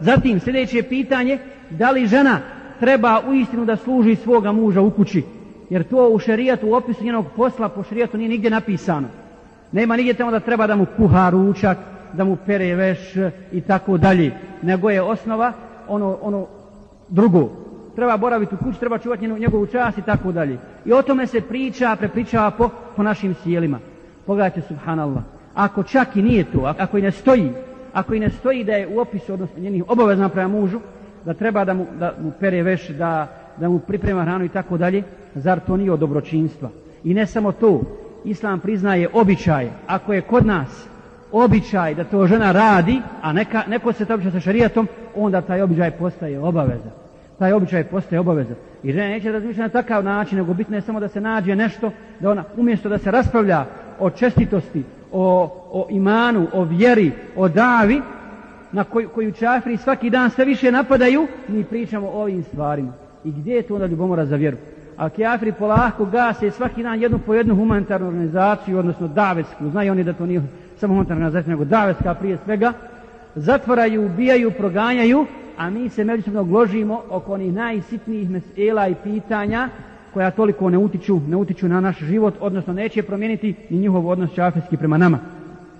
Zatim, sljedeće pitanje, da li žena treba u istinu da služi svoga muža u kući? Jer to u šerijatu, u opisu njenog posla po šerijatu nije nigdje napisano. Nema nigdje tamo da treba da mu kuha ručak, da mu pere veš i tako dalje. Nego je osnova ono, ono drugo. Treba boraviti u kući, treba čuvati njegovu čast i tako dalje. I o tome se priča, prepričava po, po našim sjelima. Pogledajte, subhanallah. Ako čak i nije to, ako i ne stoji, ako i ne stoji da je u opisu, odnosno njenih obavezna prema mužu, da treba da mu, da mu pere veš, da, da mu priprema hranu i tako dalje, zar to nije od dobročinstva? I ne samo to, Islam priznaje običaj, ako je kod nas običaj da to žena radi, a neka, neko se tabiče sa šarijatom, onda taj običaj postaje obaveza. Taj običaj postaje obaveza. I žena neće razmišljati na takav način, nego bitno je samo da se nađe nešto, da ona umjesto da se raspravlja o čestitosti, o, o imanu, o vjeri, o davi, na koju, koju čafri svaki dan sve više napadaju, mi pričamo o ovim stvarima. I gdje je to onda ljubomora za vjeru? A kjafri polako gase svaki dan jednu po jednu humanitarnu organizaciju, odnosno davetsku, znaju oni da to nije samo humanitarna organizacija, nego davetska prije svega, zatvaraju, ubijaju, proganjaju, a mi se međusobno gložimo oko onih najsitnijih mesela i pitanja koja toliko ne utiču, ne utiču na naš život, odnosno neće promijeniti ni njihov odnos čafirski prema nama.